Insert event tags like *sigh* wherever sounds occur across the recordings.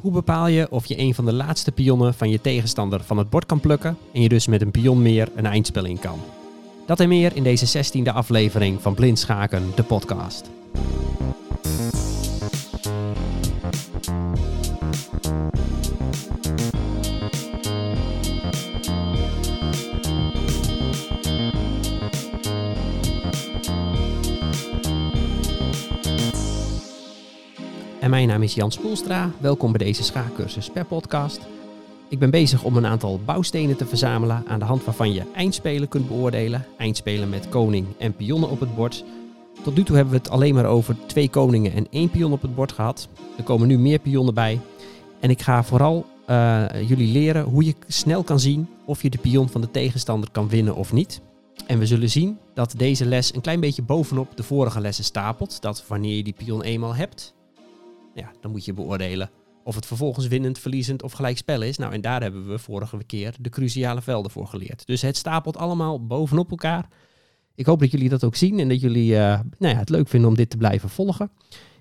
Hoe bepaal je of je een van de laatste pionnen van je tegenstander van het bord kan plukken en je dus met een pion meer een eindspel in kan? Dat en meer in deze 16e aflevering van Blind Schaken, de podcast. Mijn naam is Jan Spoelstra. Welkom bij deze schaakcursus per podcast. Ik ben bezig om een aantal bouwstenen te verzamelen aan de hand waarvan je eindspelen kunt beoordelen. Eindspelen met koning en pionnen op het bord. Tot nu toe hebben we het alleen maar over twee koningen en één pion op het bord gehad. Er komen nu meer pionnen bij. En ik ga vooral uh, jullie leren hoe je snel kan zien of je de pion van de tegenstander kan winnen of niet. En we zullen zien dat deze les een klein beetje bovenop de vorige lessen stapelt. Dat wanneer je die pion eenmaal hebt, ja, dan moet je beoordelen of het vervolgens winnend, verliezend of gelijkspel is. Nou, en daar hebben we vorige keer de cruciale velden voor geleerd. Dus het stapelt allemaal bovenop elkaar. Ik hoop dat jullie dat ook zien en dat jullie uh, nou ja, het leuk vinden om dit te blijven volgen.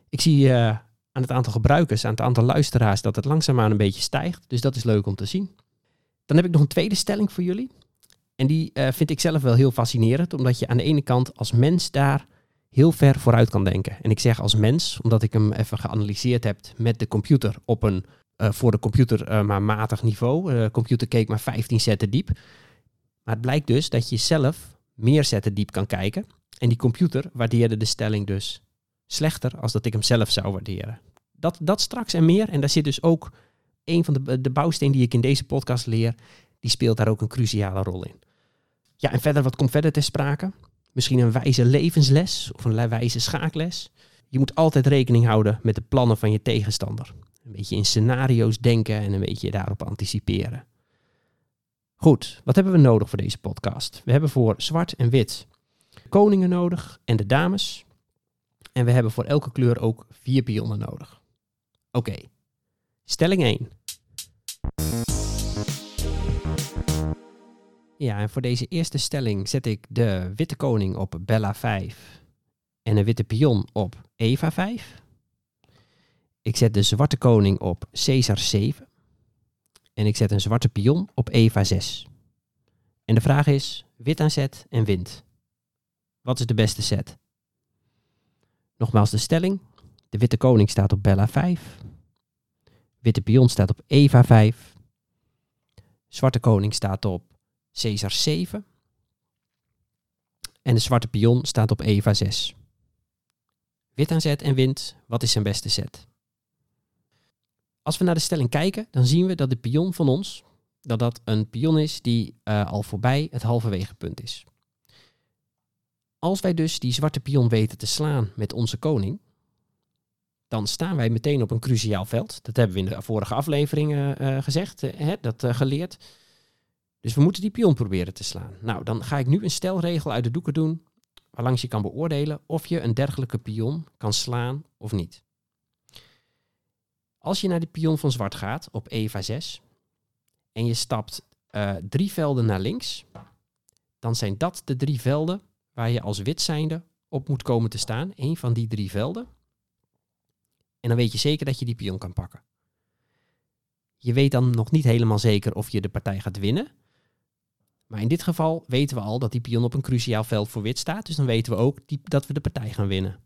Ik zie uh, aan het aantal gebruikers, aan het aantal luisteraars, dat het langzaamaan een beetje stijgt. Dus dat is leuk om te zien. Dan heb ik nog een tweede stelling voor jullie. En die uh, vind ik zelf wel heel fascinerend, omdat je aan de ene kant als mens daar heel ver vooruit kan denken. En ik zeg als mens, omdat ik hem even geanalyseerd heb met de computer op een uh, voor de computer uh, maar matig niveau. De computer keek maar 15 zetten diep. Maar het blijkt dus dat je zelf meer zetten diep kan kijken. En die computer waardeerde de stelling dus slechter als dat ik hem zelf zou waarderen. Dat, dat straks en meer. En daar zit dus ook een van de, de bouwsteen die ik in deze podcast leer. Die speelt daar ook een cruciale rol in. Ja, en verder, wat komt verder ter sprake? Misschien een wijze levensles of een wijze schaakles. Je moet altijd rekening houden met de plannen van je tegenstander. Een beetje in scenario's denken en een beetje daarop anticiperen. Goed, wat hebben we nodig voor deze podcast? We hebben voor zwart en wit koningen nodig en de dames. En we hebben voor elke kleur ook vier pionnen nodig. Oké, stelling 1. Ja, en voor deze eerste stelling zet ik de witte koning op Bella 5 en de witte pion op Eva 5. Ik zet de zwarte koning op Caesar 7 en ik zet een zwarte pion op Eva 6. En de vraag is, wit aan zet en wint. Wat is de beste set? Nogmaals de stelling. De witte koning staat op Bella 5. Witte pion staat op Eva 5. Zwarte koning staat op Caesar 7. En de zwarte pion staat op Eva 6. Wit aan zet en wint, wat is zijn beste zet? Als we naar de stelling kijken, dan zien we dat de pion van ons, dat dat een pion is die uh, al voorbij het halverwege punt is. Als wij dus die zwarte pion weten te slaan met onze koning, dan staan wij meteen op een cruciaal veld. Dat hebben we in de vorige afleveringen uh, gezegd, uh, dat geleerd. Dus we moeten die pion proberen te slaan. Nou, dan ga ik nu een stelregel uit de doeken doen, waarlangs je kan beoordelen of je een dergelijke pion kan slaan of niet. Als je naar de pion van zwart gaat op Eva 6 en je stapt uh, drie velden naar links, dan zijn dat de drie velden waar je als wit zijnde op moet komen te staan. Eén van die drie velden. En dan weet je zeker dat je die pion kan pakken. Je weet dan nog niet helemaal zeker of je de partij gaat winnen. Maar in dit geval weten we al dat die pion op een cruciaal veld voor wit staat. Dus dan weten we ook dat we de partij gaan winnen.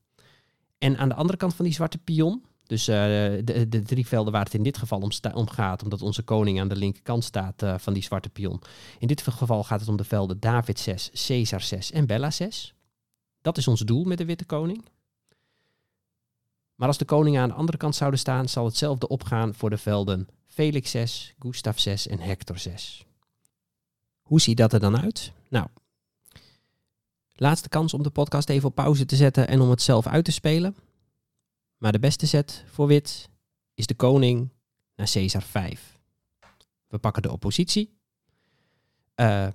En aan de andere kant van die zwarte pion, dus uh, de, de, drie velden waar het in dit geval om, gaat, omdat onze koning aan de linkerkant staat uh, van die zwarte pion. In dit geval gaat het om de velden David 6, Caesar 6 en Bella 6. Dat is ons doel met de witte koning. Maar als de koningen aan de andere kant zouden staan, zal hetzelfde opgaan voor de velden Felix 6, Gustav 6 en Hector 6. Hoe ziet dat er dan uit? Nou, laatste kans om de podcast even op pauze te zetten en om het zelf uit te spelen. Maar de beste set voor wit is de koning naar Caesar 5. We pakken de oppositie. Uh,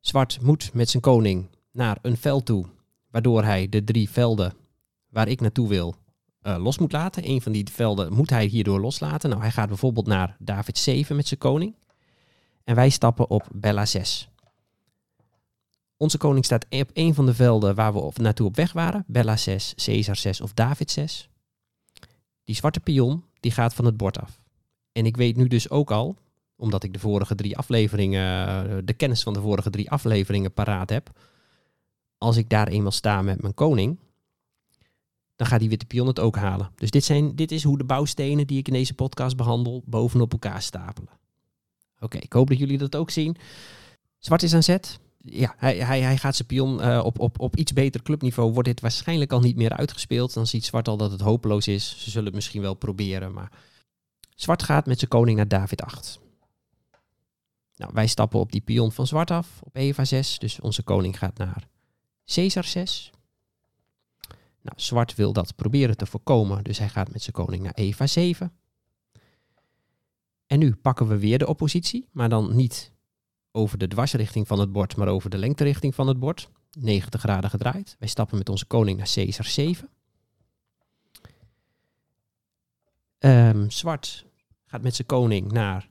zwart moet met zijn koning naar een veld toe, waardoor hij de drie velden waar ik naartoe wil uh, los moet laten. Een van die velden moet hij hierdoor loslaten. Nou, hij gaat bijvoorbeeld naar David 7 met zijn koning. En wij stappen op Bella 6. Onze koning staat op een van de velden waar we naartoe op weg waren. Bella 6, Caesar 6 of David 6. Die zwarte pion die gaat van het bord af. En ik weet nu dus ook al, omdat ik de vorige drie afleveringen, de kennis van de vorige drie afleveringen paraat heb. Als ik daar eenmaal sta met mijn koning, dan gaat die witte pion het ook halen. Dus dit, zijn, dit is hoe de bouwstenen die ik in deze podcast behandel, bovenop elkaar stapelen. Oké, ik hoop dat jullie dat ook zien. Zwart is aan zet. Ja, hij, hij, hij gaat zijn pion uh, op, op, op iets beter clubniveau. Wordt dit waarschijnlijk al niet meer uitgespeeld. Dan ziet Zwart al dat het hopeloos is. Ze zullen het misschien wel proberen. Maar Zwart gaat met zijn koning naar David 8. Nou, wij stappen op die pion van Zwart af op Eva 6. Dus onze koning gaat naar Caesar 6. Nou, Zwart wil dat proberen te voorkomen. Dus hij gaat met zijn koning naar Eva 7. En nu pakken we weer de oppositie, maar dan niet over de dwarsrichting van het bord, maar over de lengterichting van het bord. 90 graden gedraaid. Wij stappen met onze koning naar Caesar 7. Um, zwart gaat met zijn koning naar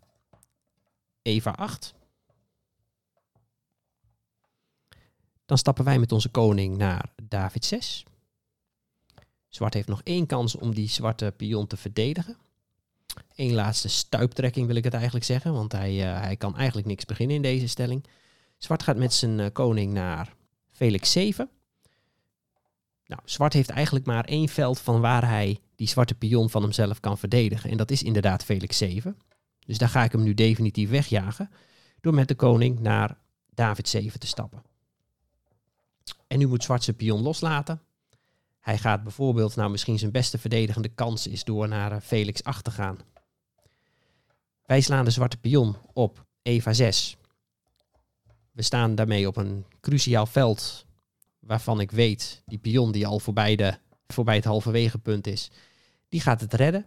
Eva 8. Dan stappen wij met onze koning naar David 6. Zwart heeft nog één kans om die zwarte pion te verdedigen. Eén laatste stuiptrekking wil ik het eigenlijk zeggen, want hij, uh, hij kan eigenlijk niks beginnen in deze stelling. Zwart gaat met zijn uh, koning naar Felix 7. Nou, Zwart heeft eigenlijk maar één veld van waar hij die zwarte pion van hemzelf kan verdedigen. En dat is inderdaad Felix 7. Dus daar ga ik hem nu definitief wegjagen. Door met de koning naar David 7 te stappen. En nu moet Zwart zijn pion loslaten. Hij gaat bijvoorbeeld, nou misschien zijn beste verdedigende kans is door naar eh, Felix 8 te gaan. Wij slaan de zwarte pion op Eva 6. We staan daarmee op een cruciaal veld waarvan ik weet, die pion die al voorbij, de, voorbij het halverwege punt is, die gaat het redden.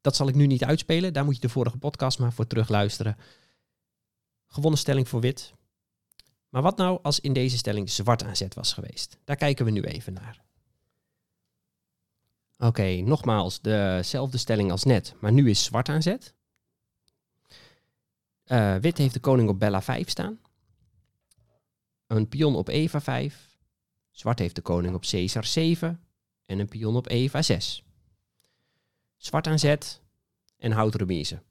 Dat zal ik nu niet uitspelen, daar moet je de vorige podcast maar voor terugluisteren. Gewonnen stelling voor wit. Maar wat nou als in deze stelling zwart aan zet was geweest? Daar kijken we nu even naar. Oké, nogmaals, dezelfde stelling als net, maar nu is zwart aan zet. Uh, wit heeft de koning op Bella 5 staan. Een pion op Eva 5. Zwart heeft de koning op Caesar 7. En een pion op Eva 6. Zwart aan zet en houdt remise.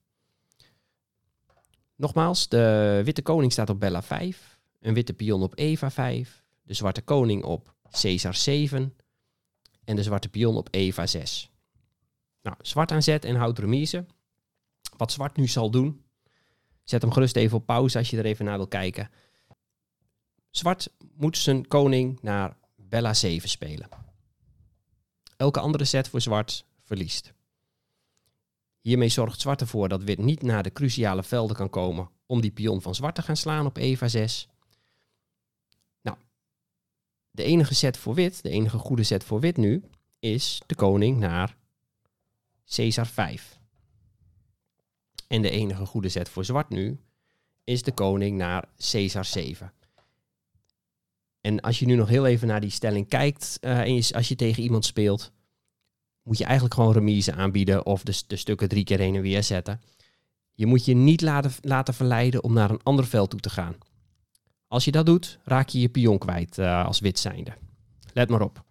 Nogmaals, de witte koning staat op Bella 5 een witte pion op Eva 5, de zwarte koning op Caesar 7 en de zwarte pion op Eva 6. Nou, zwart aan zet en houdt remise. Wat zwart nu zal doen, zet hem gerust even op pauze als je er even naar wil kijken. Zwart moet zijn koning naar Bella 7 spelen. Elke andere set voor zwart verliest. Hiermee zorgt zwart ervoor dat wit niet naar de cruciale velden kan komen om die pion van zwart te gaan slaan op Eva 6. De enige set voor wit, de enige goede set voor wit nu, is de koning naar Caesar 5. En de enige goede set voor zwart nu is de koning naar Caesar 7. En als je nu nog heel even naar die stelling kijkt, uh, en je, als je tegen iemand speelt, moet je eigenlijk gewoon remise aanbieden of de, de stukken drie keer heen en weer zetten. Je moet je niet laten, laten verleiden om naar een ander veld toe te gaan. Als je dat doet, raak je je pion kwijt uh, als wit zijnde. Let maar op.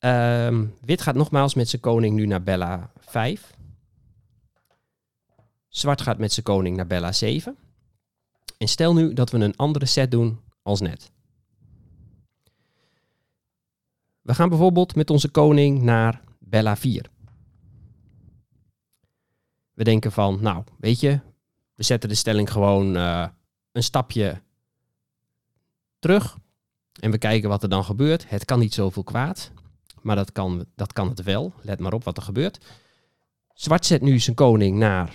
Um, wit gaat nogmaals met zijn koning nu naar Bella 5. Zwart gaat met zijn koning naar Bella 7. En stel nu dat we een andere set doen als net. We gaan bijvoorbeeld met onze koning naar Bella 4. We denken van, nou, weet je, we zetten de stelling gewoon uh, een stapje terug en we kijken wat er dan gebeurt. Het kan niet zoveel kwaad, maar dat kan, dat kan het wel. Let maar op wat er gebeurt. Zwart zet nu zijn koning naar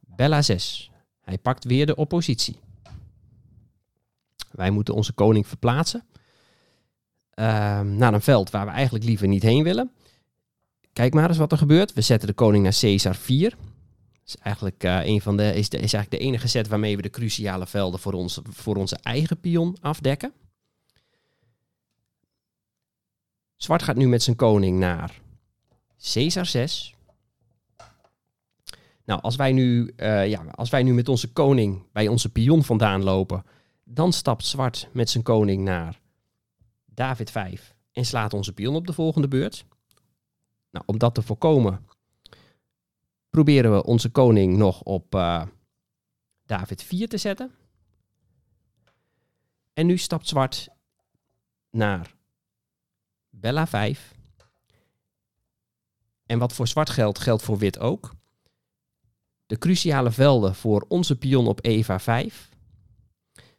Bella 6. Hij pakt weer de oppositie. Wij moeten onze koning verplaatsen uh, naar een veld waar we eigenlijk liever niet heen willen. Kijk maar eens wat er gebeurt. We zetten de koning naar Caesar 4. Is eigenlijk, uh, een van de, is, de, is eigenlijk de enige set waarmee we de cruciale velden voor, ons, voor onze eigen pion afdekken. Zwart gaat nu met zijn koning naar Caesar 6. Nou, als wij, nu, uh, ja, als wij nu met onze koning bij onze pion vandaan lopen, dan stapt zwart met zijn koning naar David 5 en slaat onze pion op de volgende beurt. Nou, om dat te voorkomen proberen we onze koning nog op uh, David 4 te zetten. En nu stapt zwart naar Bella 5. En wat voor zwart geldt, geldt voor wit ook. De cruciale velden voor onze pion op Eva 5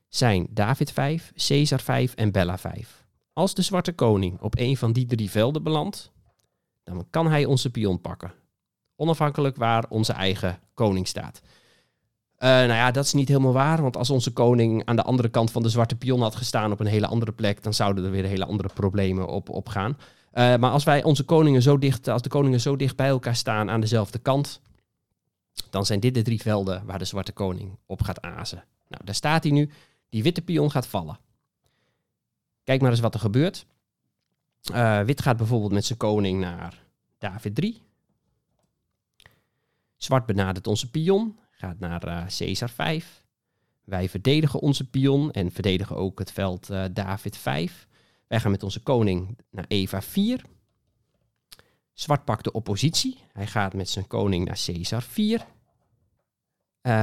zijn David 5, Caesar 5 en Bella 5. Als de zwarte koning op een van die drie velden belandt, dan kan hij onze pion pakken. Onafhankelijk waar onze eigen koning staat. Uh, nou ja, dat is niet helemaal waar, want als onze koning aan de andere kant van de zwarte pion had gestaan op een hele andere plek, dan zouden er weer hele andere problemen op, op gaan. Uh, maar als wij onze koningen zo dicht, als de koningen zo dicht bij elkaar staan aan dezelfde kant, dan zijn dit de drie velden waar de zwarte koning op gaat azen. Nou, daar staat hij nu. Die witte pion gaat vallen. Kijk maar eens wat er gebeurt. Uh, wit gaat bijvoorbeeld met zijn koning naar David 3. Zwart benadert onze pion, gaat naar uh, Caesar 5. Wij verdedigen onze pion en verdedigen ook het veld uh, David 5. Wij gaan met onze koning naar Eva 4. Zwart pakt de oppositie. Hij gaat met zijn koning naar Caesar 4. Uh,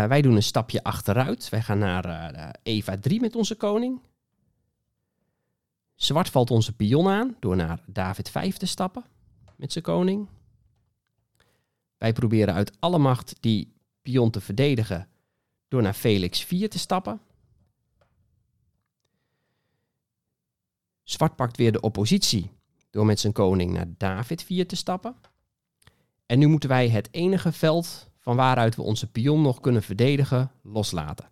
wij doen een stapje achteruit. Wij gaan naar Eva 3 met onze koning. Zwart valt onze pion aan door naar David 5 te stappen met zijn koning. Wij proberen uit alle macht die pion te verdedigen door naar Felix 4 te stappen. Zwart pakt weer de oppositie door met zijn koning naar David 4 te stappen. En nu moeten wij het enige veld van waaruit we onze pion nog kunnen verdedigen loslaten.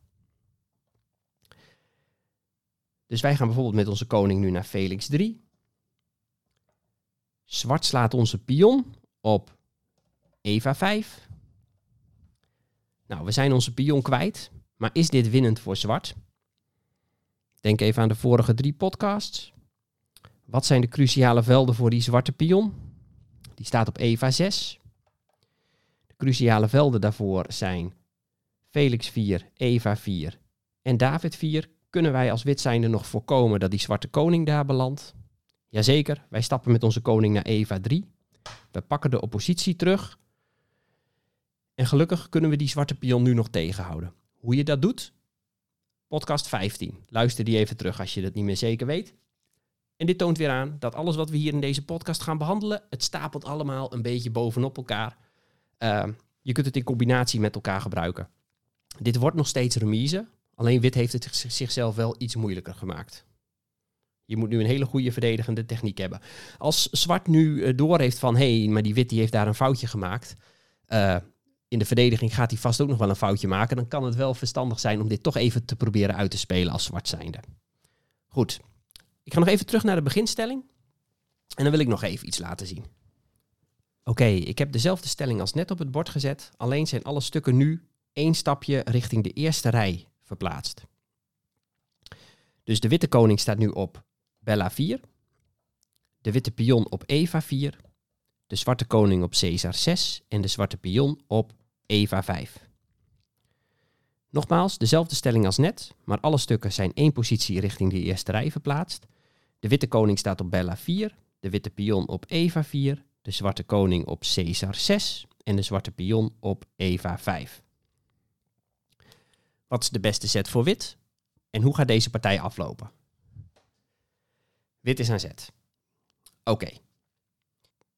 Dus wij gaan bijvoorbeeld met onze koning nu naar Felix 3. Zwart slaat onze pion op Eva 5. Nou, we zijn onze pion kwijt, maar is dit winnend voor zwart? Denk even aan de vorige drie podcasts. Wat zijn de cruciale velden voor die zwarte pion? Die staat op Eva 6. De cruciale velden daarvoor zijn Felix 4, Eva 4 en David 4. Kunnen wij als wit zijnde nog voorkomen dat die zwarte koning daar belandt? Jazeker, wij stappen met onze koning naar Eva 3. We pakken de oppositie terug. En gelukkig kunnen we die zwarte pion nu nog tegenhouden. Hoe je dat doet? Podcast 15. Luister die even terug als je dat niet meer zeker weet. En dit toont weer aan dat alles wat we hier in deze podcast gaan behandelen, het stapelt allemaal een beetje bovenop elkaar. Uh, je kunt het in combinatie met elkaar gebruiken. Dit wordt nog steeds remise, alleen wit heeft het zichzelf wel iets moeilijker gemaakt. Je moet nu een hele goede verdedigende techniek hebben. Als zwart nu uh, door heeft van, hé, hey, maar die wit die heeft daar een foutje gemaakt. Uh, in de verdediging gaat hij vast ook nog wel een foutje maken. Dan kan het wel verstandig zijn om dit toch even te proberen uit te spelen als zwart zijnde. Goed, ik ga nog even terug naar de beginstelling. En dan wil ik nog even iets laten zien. Oké, ik heb dezelfde stelling als net op het bord gezet. Alleen zijn alle stukken nu één stapje richting de eerste rij verplaatst. Dus de witte koning staat nu op Bella 4. De witte pion op Eva 4. De zwarte koning op Caesar 6. En de zwarte pion op Eva 5. Nogmaals, dezelfde stelling als net, maar alle stukken zijn één positie richting de eerste rij verplaatst. De witte koning staat op Bella 4, de witte pion op Eva 4, de zwarte koning op Caesar 6 en de zwarte pion op Eva 5. Wat is de beste zet voor wit? En hoe gaat deze partij aflopen? Wit is aan zet. Oké.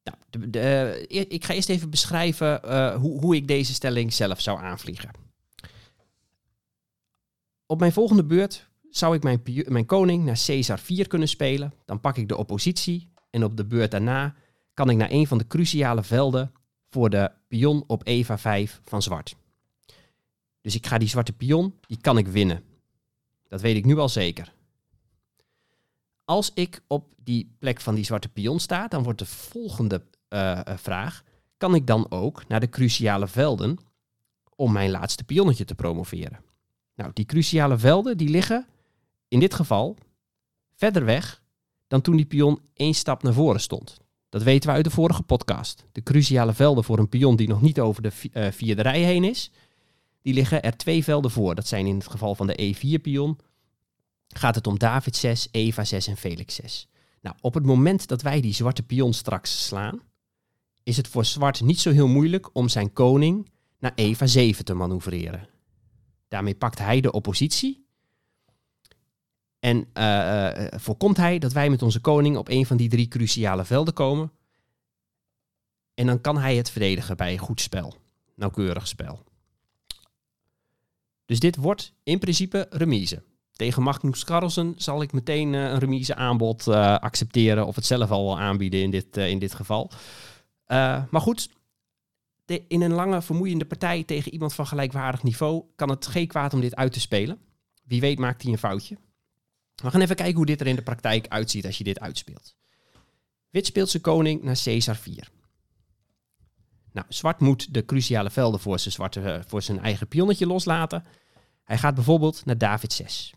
Nou, de, de, ik ga eerst even beschrijven uh, hoe, hoe ik deze stelling zelf zou aanvliegen. Op mijn volgende beurt zou ik mijn, mijn koning naar Caesar 4 kunnen spelen. Dan pak ik de oppositie en op de beurt daarna kan ik naar een van de cruciale velden voor de pion op Eva 5 van zwart. Dus ik ga die zwarte pion, die kan ik winnen. Dat weet ik nu al zeker. Als ik op die plek van die zwarte pion sta, dan wordt de volgende uh, vraag: kan ik dan ook naar de cruciale velden om mijn laatste pionnetje te promoveren? Nou, die cruciale velden die liggen in dit geval verder weg dan toen die pion één stap naar voren stond. Dat weten we uit de vorige podcast. De cruciale velden voor een pion die nog niet over de uh, vierde rij heen is, die liggen er twee velden voor. Dat zijn in het geval van de E4-pion gaat het om David 6, Eva 6 en Felix 6. Nou, op het moment dat wij die zwarte pion straks slaan, is het voor zwart niet zo heel moeilijk om zijn koning naar Eva 7 te manoeuvreren. Daarmee pakt hij de oppositie en uh, voorkomt hij dat wij met onze koning op een van die drie cruciale velden komen. En dan kan hij het verdedigen bij goed spel, nauwkeurig spel. Dus dit wordt in principe remise. Tegen Magnus Carlsen zal ik meteen een remise aanbod accepteren of het zelf al aanbieden in dit, in dit geval. maar goed, in een lange vermoeiende partij tegen iemand van gelijkwaardig niveau kan het geen kwaad om dit uit te spelen. Wie weet maakt hij een foutje. We gaan even kijken hoe dit er in de praktijk uitziet als je dit uitspeelt. Wit speelt zijn koning naar Caesar 4. Nou, zwart moet de cruciale velden voor zijn, zwarte, eh, voor zijn eigen pionnetje loslaten. Hij gaat bijvoorbeeld naar David 6.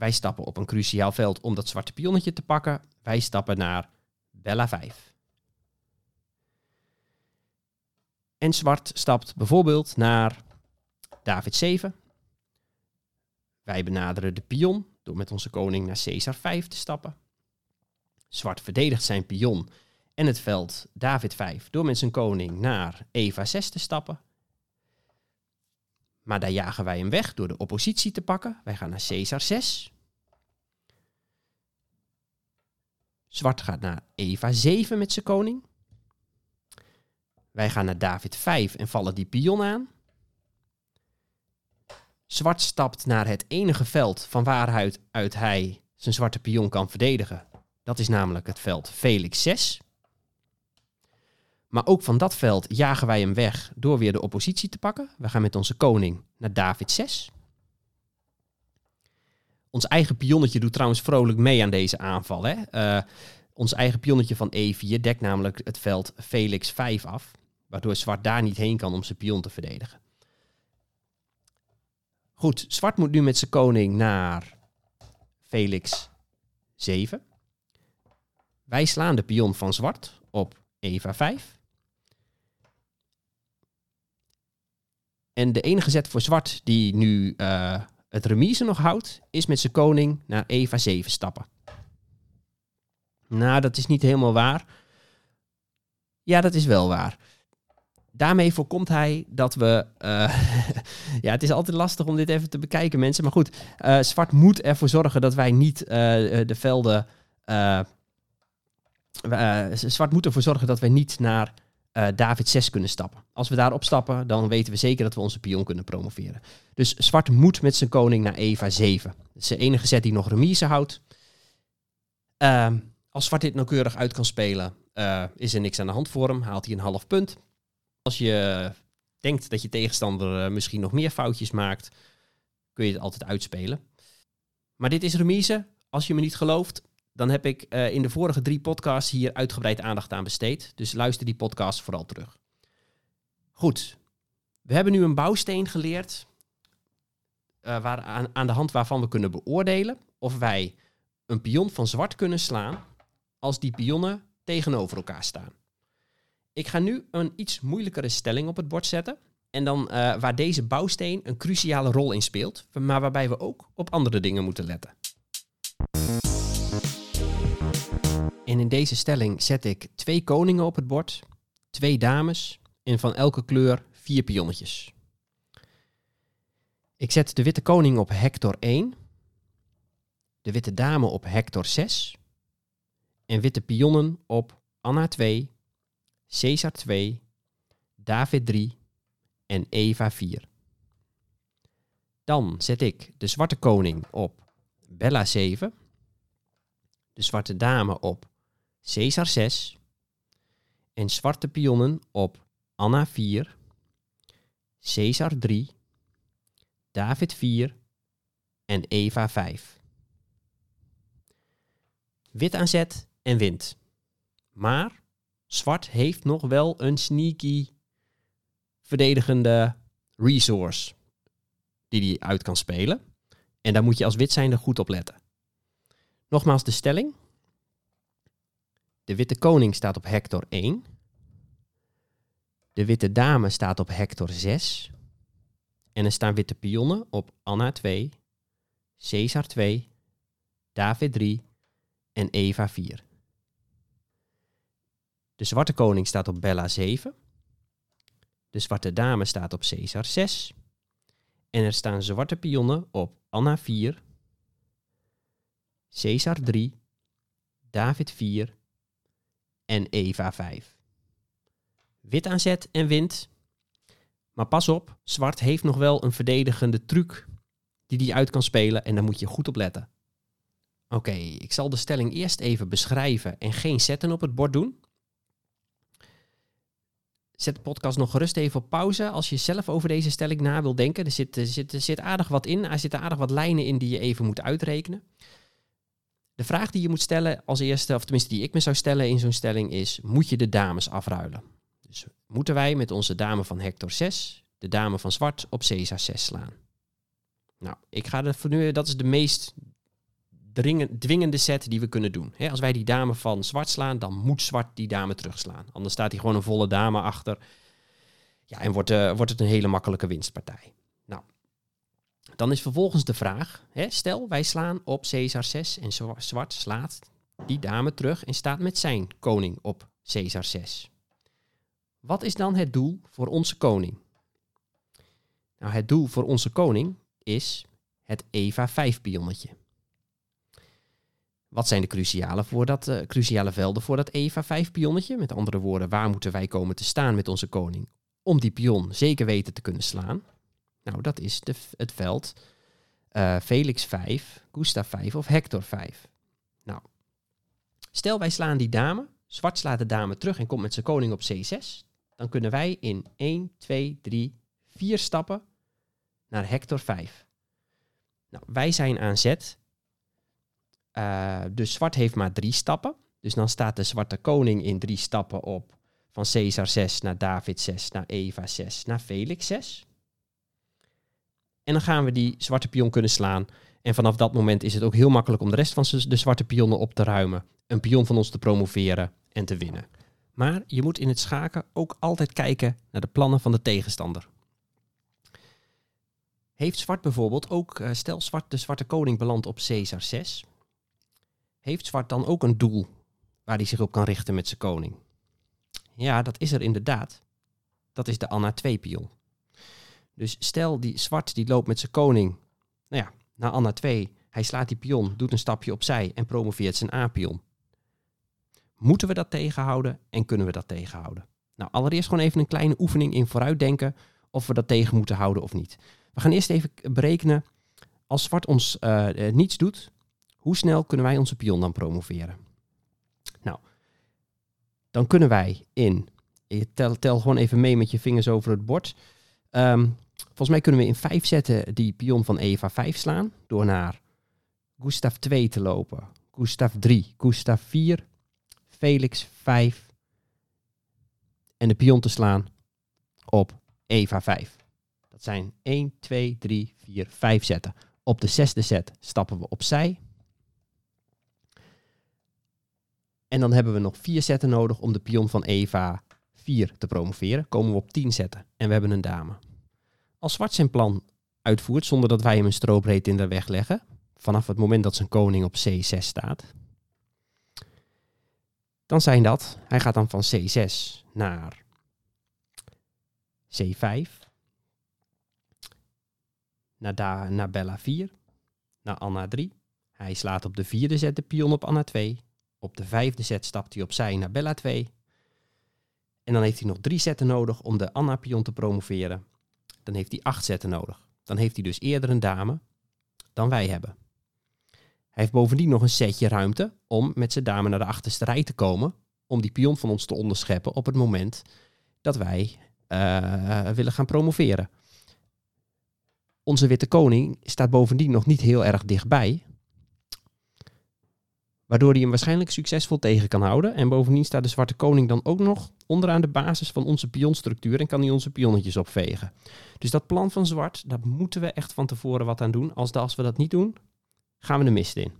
Wij stappen op een cruciaal veld om dat zwarte pionnetje te pakken. Wij stappen naar Bella 5. En zwart stapt bijvoorbeeld naar David 7. Wij benaderen de pion door met onze koning naar Caesar 5 te stappen. Zwart verdedigt zijn pion en het veld David 5 door met zijn koning naar Eva 6 te stappen. Maar daar jagen wij hem weg door de oppositie te pakken. Wij gaan naar Caesar 6. Zwart gaat naar Eva 7 met zijn koning. Wij gaan naar David 5 en vallen die pion aan. Zwart stapt naar het enige veld van waaruit uit hij zijn zwarte pion kan verdedigen. Dat is namelijk het veld Felix 6. Maar ook van dat veld jagen wij hem weg door weer de oppositie te pakken. We gaan met onze koning naar David 6. Ons eigen pionnetje doet trouwens vrolijk mee aan deze aanval. Hè? Uh, ons eigen pionnetje van E4 dekt namelijk het veld Felix 5 af. Waardoor zwart daar niet heen kan om zijn pion te verdedigen. Goed, zwart moet nu met zijn koning naar Felix 7. Wij slaan de pion van zwart op Eva 5. En de enige zet voor zwart die nu uh, het remise nog houdt, is met zijn koning naar Eva 7 stappen. Nou, dat is niet helemaal waar. Ja, dat is wel waar daarmee voorkomt hij dat we. Uh, *laughs* ja, het is altijd lastig om dit even te bekijken, mensen. Maar goed, uh, Zwart moet ervoor zorgen dat wij niet de velden. Zwart moet ervoor zorgen dat wij niet naar David 6 kunnen stappen. Als we daarop stappen, dan weten we zeker dat we onze pion kunnen promoveren. Dus Zwart moet met zijn koning naar Eva 7. Dat is de enige zet die nog remise houdt. Ehm, als Zwart dit nauwkeurig uit kan spelen, is er niks aan de hand voor hem. Haalt hij een half punt. Als je denkt dat je tegenstander eh, misschien nog meer foutjes maakt, kun je het altijd uitspelen. Maar dit is remise. Als je me niet gelooft, dan heb ik uh, in de vorige drie podcasts hier uitgebreid aandacht aan besteed. Dus luister die podcast vooral terug. Goed, we hebben nu een bouwsteen geleerd uh, waar, aan, aan de hand waarvan we kunnen beoordelen of wij een pion van zwart kunnen slaan als die pionnen tegenover elkaar staan. Ik ga nu een iets moeilijkere stelling op het bord zetten. En dan uh, waar deze bouwsteen een cruciale rol in speelt, maar waarbij we ook op andere dingen moeten letten. En in deze stelling zet ik twee koningen op het bord, twee dames en van elke kleur vier pionnetjes. Ik zet de witte koning op Hector 1, de witte dame op Hector 6 en witte pionnen op Anna 2, Caesar 2, David 3 en Eva 4. Dan zet ik de zwarte koning op Bella 7, de zwarte dame op Caesar 6 en zwarte pionnen op Anna 4, Caesar 3, David 4 en Eva 5. Wit aanzet en wint. Maar Zwart heeft nog wel een sneaky verdedigende resource die hij uit kan spelen. En daar moet je als wit zijnde goed op letten. Nogmaals de stelling. De witte koning staat op hector 1. De witte dame staat op hector 6. En er staan witte pionnen op Anna 2, Caesar 2, David 3 en Eva 4. De zwarte koning staat op bella 7. De zwarte dame staat op Caesar 6. En er staan zwarte pionnen op Anna 4, Caesar 3, David 4 en Eva 5. Wit aan zet en wint. Maar pas op, zwart heeft nog wel een verdedigende truc die hij uit kan spelen en daar moet je goed op letten. Oké, ik zal de stelling eerst even beschrijven en geen zetten op het bord doen. Zet de podcast nog gerust even op pauze als je zelf over deze stelling na wil denken. Er zit, er zit, er zit aardig wat in. Er zitten aardig wat lijnen in die je even moet uitrekenen. De vraag die je moet stellen als eerste, of tenminste die ik me zou stellen in zo'n stelling, is: moet je de dames afruilen? Dus moeten wij met onze dame van Hector 6 de dame van zwart op Caesar 6 slaan? Nou, ik ga er voor nu, dat is de meest dwingende set die we kunnen doen. als wij die dame van zwart slaan, dan moet zwart die dame terugslaan. Anders staat hij gewoon een volle dame achter. Ja, en wordt, uh, wordt het een hele makkelijke winstpartij. Dan is vervolgens de vraag, stel wij slaan op Caesar 6 en zwart slaat die dame terug en staat met zijn koning op Caesar 6. Wat is dan het doel voor onze koning? Nou, het doel voor onze koning is het Eva 5 pionnetje. Wat zijn de cruciale, voor dat, uh, cruciale velden voor dat Eva 5 pionnetje? Met andere woorden, waar moeten wij komen te staan met onze koning om die pion zeker weten te kunnen slaan? Nou, dat is de, het veld uh, Felix 5, Gustav 5 of Hector 5. Nou, stel wij slaan die dame, zwart slaat de dame terug en komt met zijn koning op C6. Dan kunnen wij in 1, 2, 3, 4 stappen naar Hector 5. Nou, wij zijn aan zet. Uh, dus zwart heeft maar drie stappen. Dus dan staat de zwarte koning in drie stappen op. Van Caesar 6 naar David 6 naar Eva 6 naar Felix 6. En dan gaan we die zwarte pion kunnen slaan. En vanaf dat moment is het ook heel makkelijk om de rest van de zwarte pionnen op te ruimen. Een pion van ons te promoveren en te winnen. Maar je moet in het schaken ook altijd kijken naar de plannen van de tegenstander. Heeft zwart bijvoorbeeld ook, uh, stel zwart, de zwarte koning belandt op Caesar 6. Heeft zwart dan ook een doel waar hij zich op kan richten met zijn koning? Ja, dat is er inderdaad. Dat is de Anna 2 pion. Dus stel die zwart die loopt met zijn koning nou ja, naar Anna 2. Hij slaat die pion, doet een stapje opzij en promoveert zijn A-pion. Moeten we dat tegenhouden en kunnen we dat tegenhouden? Nou, allereerst gewoon even een kleine oefening in vooruitdenken of we dat tegen moeten houden of niet. We gaan eerst even berekenen, als zwart ons uh, niets doet, hoe snel kunnen wij onze pion dan promoveren? Nou, dan kunnen wij in, tel, tel gewoon even mee met je vingers over het bord. Um, volgens mij kunnen we in vijf zetten die pion van Eva 5 slaan, door naar Gustav 2 te lopen, Gustav 3, Gustav 4, Felix 5 en de pion te slaan op Eva 5. Dat zijn 1, 2, 3, 4, 5 zetten. Op de zesde set stappen we opzij. En dan hebben we nog vier zetten nodig om de pion van Eva 4 te promoveren. Komen we op 10 zetten en we hebben een dame. Als zwart zijn plan uitvoert zonder dat wij hem een stroopreed in de weg leggen, vanaf het moment dat zijn koning op C6 staat, dan zijn dat, hij gaat dan van C6 naar C5, naar, da, naar Bella 4, naar Anna 3. Hij slaat op de vierde zet de pion op Anna 2. Op de vijfde zet stapt hij opzij naar Bella 2. En dan heeft hij nog drie zetten nodig om de Anna-pion te promoveren. Dan heeft hij acht zetten nodig. Dan heeft hij dus eerder een dame dan wij hebben. Hij heeft bovendien nog een setje ruimte om met zijn dame naar de achterste rij te komen. Om die pion van ons te onderscheppen op het moment dat wij uh, willen gaan promoveren. Onze witte koning staat bovendien nog niet heel erg dichtbij. Waardoor hij hem waarschijnlijk succesvol tegen kan houden. En bovendien staat de zwarte koning dan ook nog onderaan de basis van onze pionstructuur en kan hij onze pionnetjes opvegen. Dus dat plan van zwart, daar moeten we echt van tevoren wat aan doen. Als, als we dat niet doen, gaan we de mist in.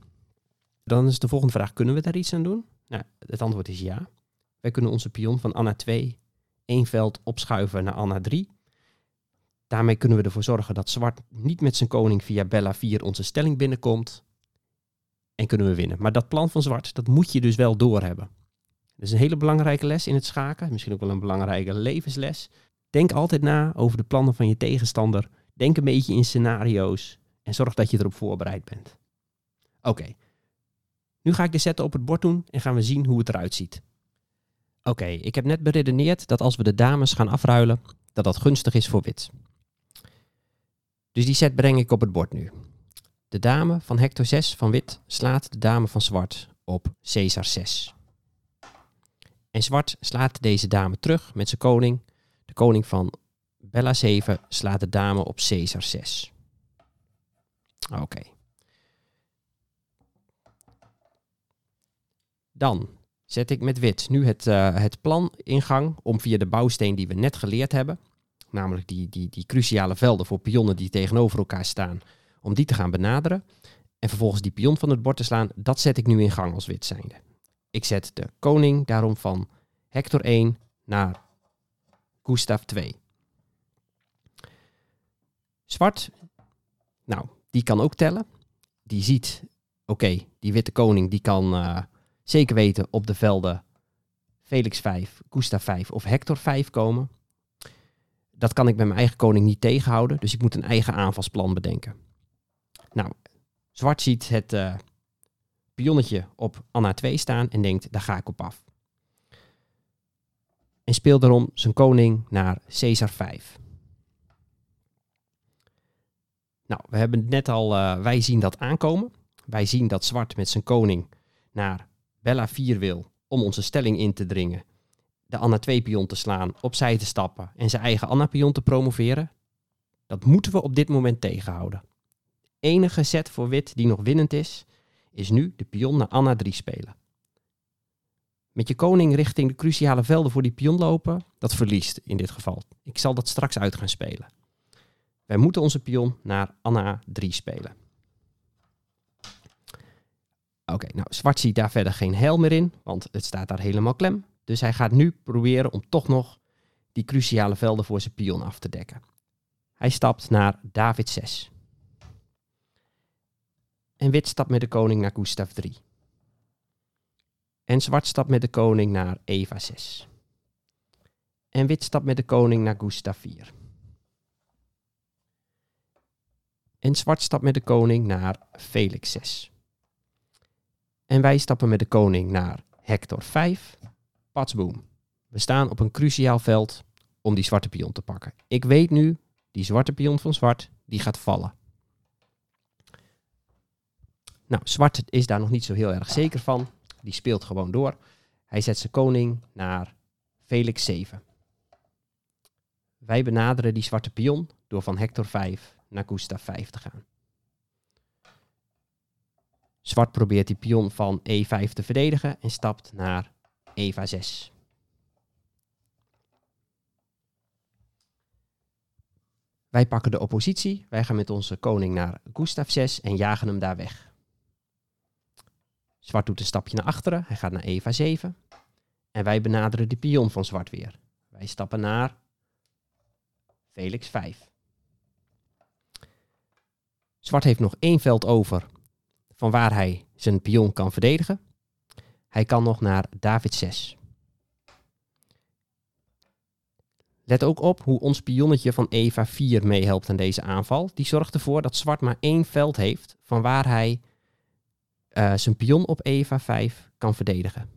Dan is de volgende vraag, kunnen we daar iets aan doen? Nou, het antwoord is ja. Wij kunnen onze pion van Anna 2 één veld opschuiven naar Anna 3. Daarmee kunnen we ervoor zorgen dat zwart niet met zijn koning via Bella 4 onze stelling binnenkomt. En kunnen we winnen. Maar dat plan van zwart, dat moet je dus wel doorhebben. Dat is een hele belangrijke les in het schaken. Misschien ook wel een belangrijke levensles. Denk altijd na over de plannen van je tegenstander. Denk een beetje in scenario's. En zorg dat je erop voorbereid bent. Oké. Nu ga ik de zetten op het bord doen en gaan we zien hoe het eruit ziet. Oké, ik heb net beredeneerd dat als we de dames gaan afruilen, dat dat gunstig is voor wit. Dus die set breng ik op het bord nu. De dame van hector 6 van wit slaat de dame van zwart op Caesar 6. En zwart slaat deze dame terug met zijn koning. De koning van Bella 7 slaat de dame op Caesar 6. Oké. Dan zet ik met wit nu het, uh, het plan in gang om via de bouwsteen die we net geleerd hebben, namelijk die, die, die cruciale velden voor pionnen die tegenover elkaar staan, om die te gaan benaderen. En vervolgens die pion van het bord te slaan, dat zet ik nu in gang als wit zijnde. Ik zet de koning daarom van Hector 1 naar Gustav 2. Zwart, nou, die kan ook tellen. Die ziet, oké, die witte koning die kan uh, zeker weten op de velden Felix 5, Gustav 5 of Hector 5 komen. Dat kan ik bij mijn eigen koning niet tegenhouden, dus ik moet een eigen aanvalsplan bedenken. Nou, zwart ziet het uh, pionnetje op Anna 2 staan en denkt, daar ga ik op af. En speelt daarom zijn koning naar Caesar 5. Nou, we hebben net al, uh, wij zien dat aankomen. Wij zien dat zwart met zijn koning naar Bella 4 wil om onze stelling in te dringen. De Anna 2 pion te slaan, opzij te stappen en zijn eigen Anna pion te promoveren. Dat moeten we op dit moment tegenhouden. Enige zet voor wit die nog winnend is, is nu de pion naar Anna 3 spelen. Met je koning richting de cruciale velden voor die pion lopen, dat verliest in dit geval. Ik zal dat straks uit gaan spelen. Wij moeten onze pion naar Anna 3 spelen. Oké, nou zwart ziet daar verder geen heil meer in, want het staat daar helemaal klem. Dus hij gaat nu proberen om toch nog die cruciale velden voor zijn pion af te dekken. Hij stapt naar David 6. En wit stapt met de koning naar Gustav 3. En zwart stapt met de koning naar Eva 6. En wit stapt met de koning naar Gustav 4. En zwart stapt met de koning naar Felix 6. En wij stappen met de koning naar Hector 5. Patsboom. We staan op een cruciaal veld om die zwarte pion te pakken. Ik weet nu, die zwarte pion van zwart, die gaat vallen. Nou, zwart is daar nog niet zo heel erg zeker van. Die speelt gewoon door. Hij zet zijn koning naar Felix 7. Wij benaderen die zwarte pion door van Hector 5 naar Gustav 5 te gaan. Zwart probeert die pion van E5 te verdedigen en stapt naar Eva 6. Wij pakken de oppositie. Wij gaan met onze koning naar Gustav 6 en jagen hem daar weg. Zwart doet een stapje naar achteren. Hij gaat naar Eva 7. En wij benaderen de pion van zwart weer. Wij stappen naar Felix 5. Zwart heeft nog één veld over van waar hij zijn pion kan verdedigen. Hij kan nog naar David 6. Let ook op hoe ons pionnetje van Eva 4 meehelpt aan deze aanval. Die zorgt ervoor dat zwart maar één veld heeft van waar hij uh, zijn pion op Eva 5 kan verdedigen.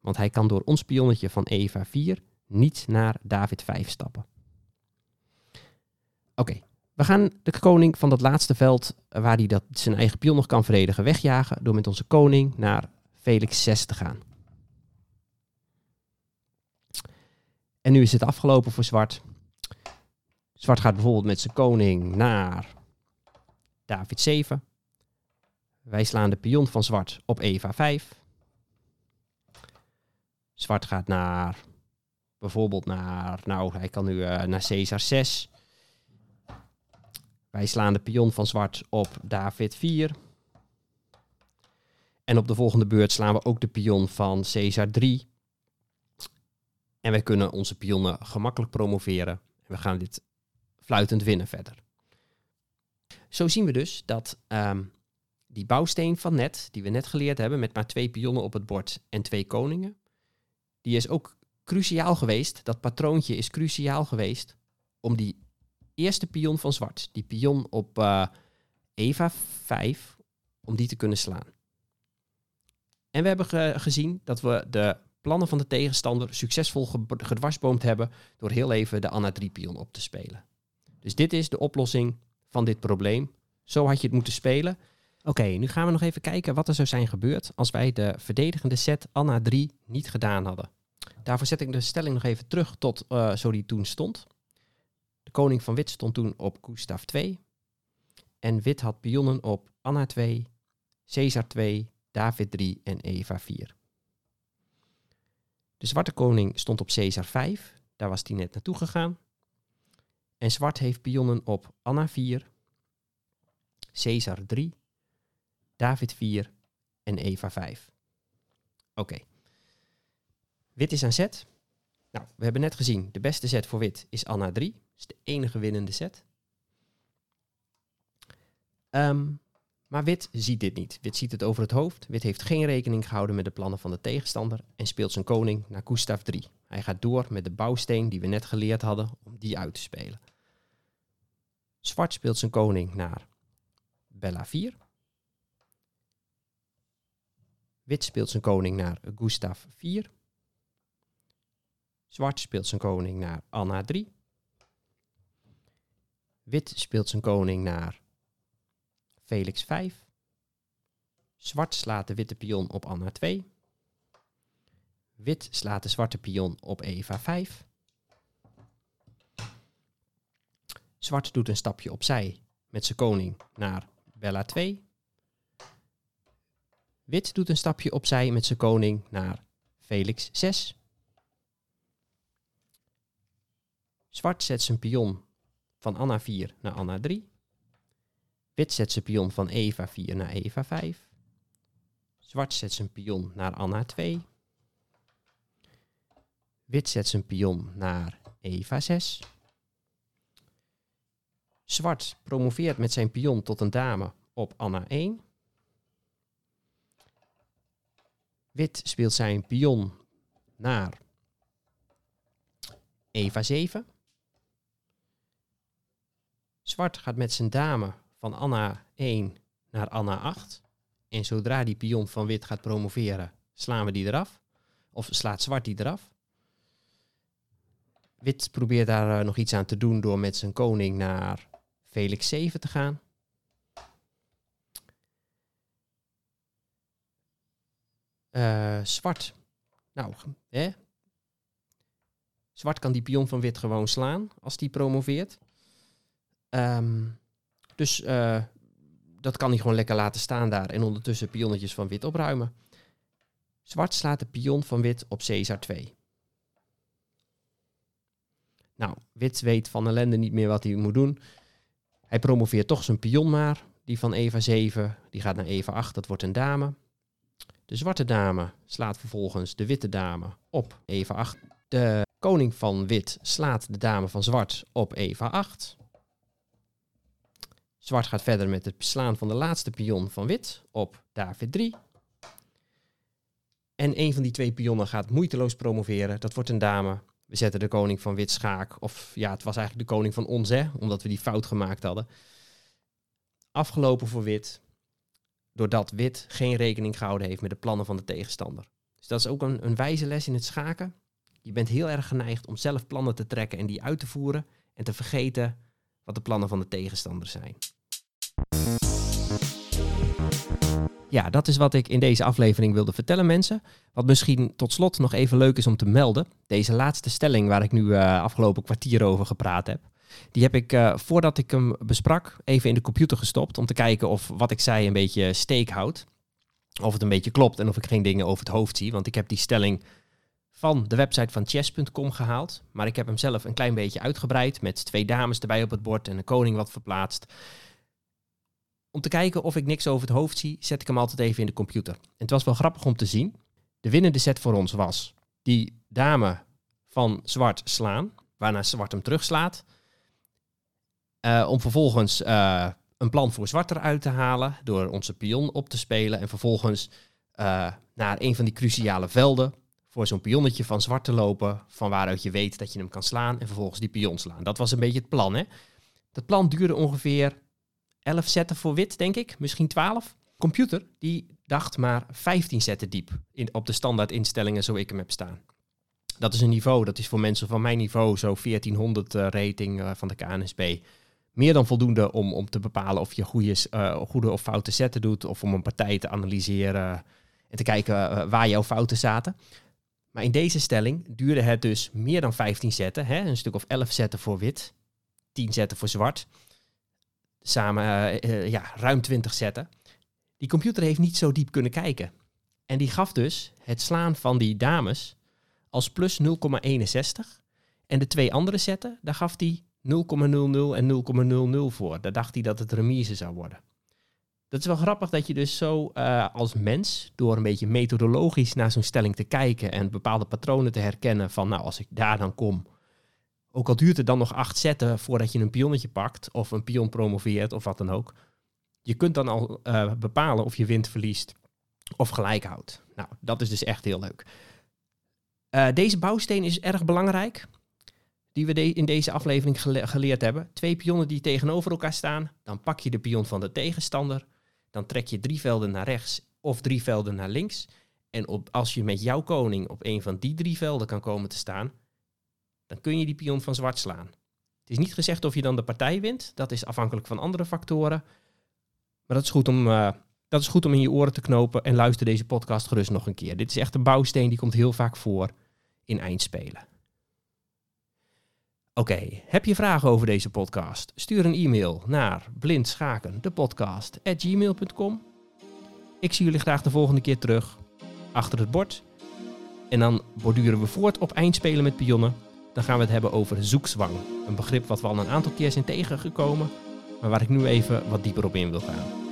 Want hij kan door ons pionnetje van Eva 4 niet naar David 5 stappen. Oké, we gaan de koning van dat laatste veld, eh, waar hij dat zijn eigen pion nog kan verdedigen, wegjagen door met onze koning naar Felix 6 te gaan. En nu is het afgelopen voor zwart. Zwart gaat bijvoorbeeld met zijn koning naar David 7. Wij slaan de pion van zwart op Eva 5. Zwart gaat naar, bijvoorbeeld naar, nou hij kan nu uh, naar Caesar 6. Wij slaan de pion van zwart op David 4. En op de volgende beurt slaan we ook de pion van Caesar 3. En wij kunnen onze pionnen gemakkelijk promoveren. En we gaan dit fluitend winnen verder. Zo zien we dus dat um, die bouwsteen van net, die we net geleerd hebben, met maar twee pionnen op het bord en twee koningen, die is ook cruciaal geweest. Dat patroontje is cruciaal geweest om die eerste pion van zwart, die pion op uh, Eva 5, om die te kunnen slaan. En we hebben gezien dat we de plannen van de tegenstander succesvol gedwarsboomd hebben door heel even de Anna 3 pion op te spelen. Dus dit is de oplossing van dit probleem. Zo had je het moeten spelen. Oké, nu gaan we nog even kijken wat er zou zijn gebeurd als wij de verdedigende set Anna 3 niet gedaan hadden. Daarvoor zet ik de stelling nog even terug tot uh, zo die toen stond. De koning van wit stond toen op Gustav 2. En wit had pionnen op Anna 2, Caesar 2, David 3 en Eva 4. De zwarte koning stond op Caesar 5. Daar was hij net naartoe gegaan. En zwart heeft pionnen op Anna 4, Caesar 3, David 4 en Eva 5. Oké. Wit is aan zet. Nou, we hebben net gezien, de beste zet voor wit is Anna 3. Dat is de enige winnende zet. Um, maar wit ziet dit niet. Wit ziet het over het hoofd. Wit heeft geen rekening gehouden met de plannen van de tegenstander en speelt zijn koning naar Gustav 3. Hij gaat door met de bouwsteen die we net geleerd hadden om die uit te spelen. Zwart speelt zijn koning naar Bella 4. Wit speelt zijn koning naar Gustav 4. Zwart speelt zijn koning naar Anna 3. Wit speelt zijn koning naar Felix 5. Zwart slaat de witte pion op Anna 2. Wit slaat de zwarte pion op Eva 5. Zwart doet een stapje opzij met zijn koning naar Bella 2. Wit doet een stapje opzij met zijn koning naar Felix 6. Zwart zet zijn pion van Anna 4 naar Anna 3. Wit zet zijn pion van Eva 4 naar Eva 5. Zwart zet zijn pion naar Anna 2. Wit zet zijn pion naar Eva 6. Zwart promoveert met zijn pion tot een dame op Anna 1. Wit speelt zijn pion naar Eva 7. Zwart gaat met zijn dame van Anna 1 naar Anna 8. En zodra die pion van wit gaat promoveren, slaan we die eraf. Of slaat zwart die eraf. Wit probeert daar uh, nog iets aan te doen door met zijn koning naar Felix 7 te gaan. Uh, zwart. Nou, hè? Zwart kan die pion van wit gewoon slaan als die promoveert. Um, dus uh, dat kan hij gewoon lekker laten staan daar en ondertussen pionnetjes van wit opruimen. Zwart slaat de pion van wit op Caesar 2. Nou, wit weet van ellende niet meer wat hij moet doen. Hij promoveert toch zijn pion maar. Die van Eva 7, die gaat naar Eva 8, dat wordt een dame. De zwarte dame slaat vervolgens de witte dame op Eva 8. De koning van wit slaat de dame van zwart op Eva 8. Zwart gaat verder met het beslaan van de laatste pion van wit op David 3. En een van die twee pionnen gaat moeiteloos promoveren. Dat wordt een dame. We zetten de koning van wit schaak. Of ja, het was eigenlijk de koning van ons, hè, omdat we die fout gemaakt hadden. Afgelopen voor wit. Doordat wit geen rekening gehouden heeft met de plannen van de tegenstander. Dus dat is ook een, een wijze les in het schaken. Je bent heel erg geneigd om zelf plannen te trekken en die uit te voeren. En te vergeten wat de plannen van de tegenstander zijn. Ja, dat is wat ik in deze aflevering wilde vertellen, mensen. Wat misschien tot slot nog even leuk is om te melden. Deze laatste stelling waar ik nu uh, afgelopen kwartier over gepraat heb. Die heb ik uh, voordat ik hem besprak even in de computer gestopt. Om te kijken of wat ik zei een beetje steek houdt. Of het een beetje klopt en of ik geen dingen over het hoofd zie. Want ik heb die stelling van de website van chess.com gehaald. Maar ik heb hem zelf een klein beetje uitgebreid. Met twee dames erbij op het bord en een koning wat verplaatst. Om te kijken of ik niks over het hoofd zie, zet ik hem altijd even in de computer. En het was wel grappig om te zien. De winnende set voor ons was die dame van zwart slaan, waarna zwart hem terugslaat. Uh, om vervolgens uh, een plan voor zwart eruit te halen door onze pion op te spelen. En vervolgens uh, naar een van die cruciale velden voor zo'n pionnetje van zwart te lopen, van waaruit je weet dat je hem kan slaan en vervolgens die pion slaan. Dat was een beetje het plan. Hè? Dat plan duurde ongeveer 11 zetten voor wit, denk ik, misschien 12. Computer die dacht maar 15 zetten diep in, op de standaard instellingen zo ik hem heb staan. Dat is een niveau, dat is voor mensen van mijn niveau, zo 1400 uh, rating van de KNSB. Meer dan voldoende om, om te bepalen of je goede, uh, goede of foute zetten doet, of om een partij te analyseren en te kijken waar jouw fouten zaten. Maar in deze stelling duurde het dus meer dan 15 zetten, hè? een stuk of 11 zetten voor wit, 10 zetten voor zwart. Samen ja, ruim 20 zetten. Die computer heeft niet zo diep kunnen kijken. En die gaf dus het slaan van die dames als plus 0,61. En de twee andere zetten, daar gaf hij 0,00 en 0,00 voor. Daar dacht hij dat het remise zou worden. Dat is wel grappig dat je dus zo uh, als mens, door een beetje methodologisch naar zo'n stelling te kijken en bepaalde patronen te herkennen van, nou, als ik daar dan kom, ook al duurt het dan nog acht zetten voordat je een pionnetje pakt of een pion promoveert of wat dan ook, je kunt dan al uh, bepalen of je wint, verliest of gelijk houdt. Nou, dat is dus echt heel leuk. Uh, deze bouwsteen is erg belangrijk, die we in deze aflevering gele geleerd hebben. Twee pionnen die tegenover elkaar staan, dan pak je de pion van de tegenstander, dan trek je drie velden naar rechts of drie velden naar links. En op, als je met jouw koning op een van die drie velden kan komen te staan, dan kun je die pion van zwart slaan. Het is niet gezegd of je dan de partij wint, dat is afhankelijk van andere factoren. Maar dat is goed om, uh, dat is goed om in je oren te knopen en luister deze podcast gerust nog een keer. Dit is echt een bouwsteen die komt heel vaak voor in eindspelen. Oké, heb je vragen over deze podcast? Stuur een e-mail naar blindschaken, Ik zie jullie graag de volgende keer terug achter het bord. En dan borduren we voort op eindspelen met pionnen. Dan gaan we het hebben over zoekzwang. Een begrip wat we al een aantal keer zijn tegengekomen, maar waar ik nu even wat dieper op in wil gaan.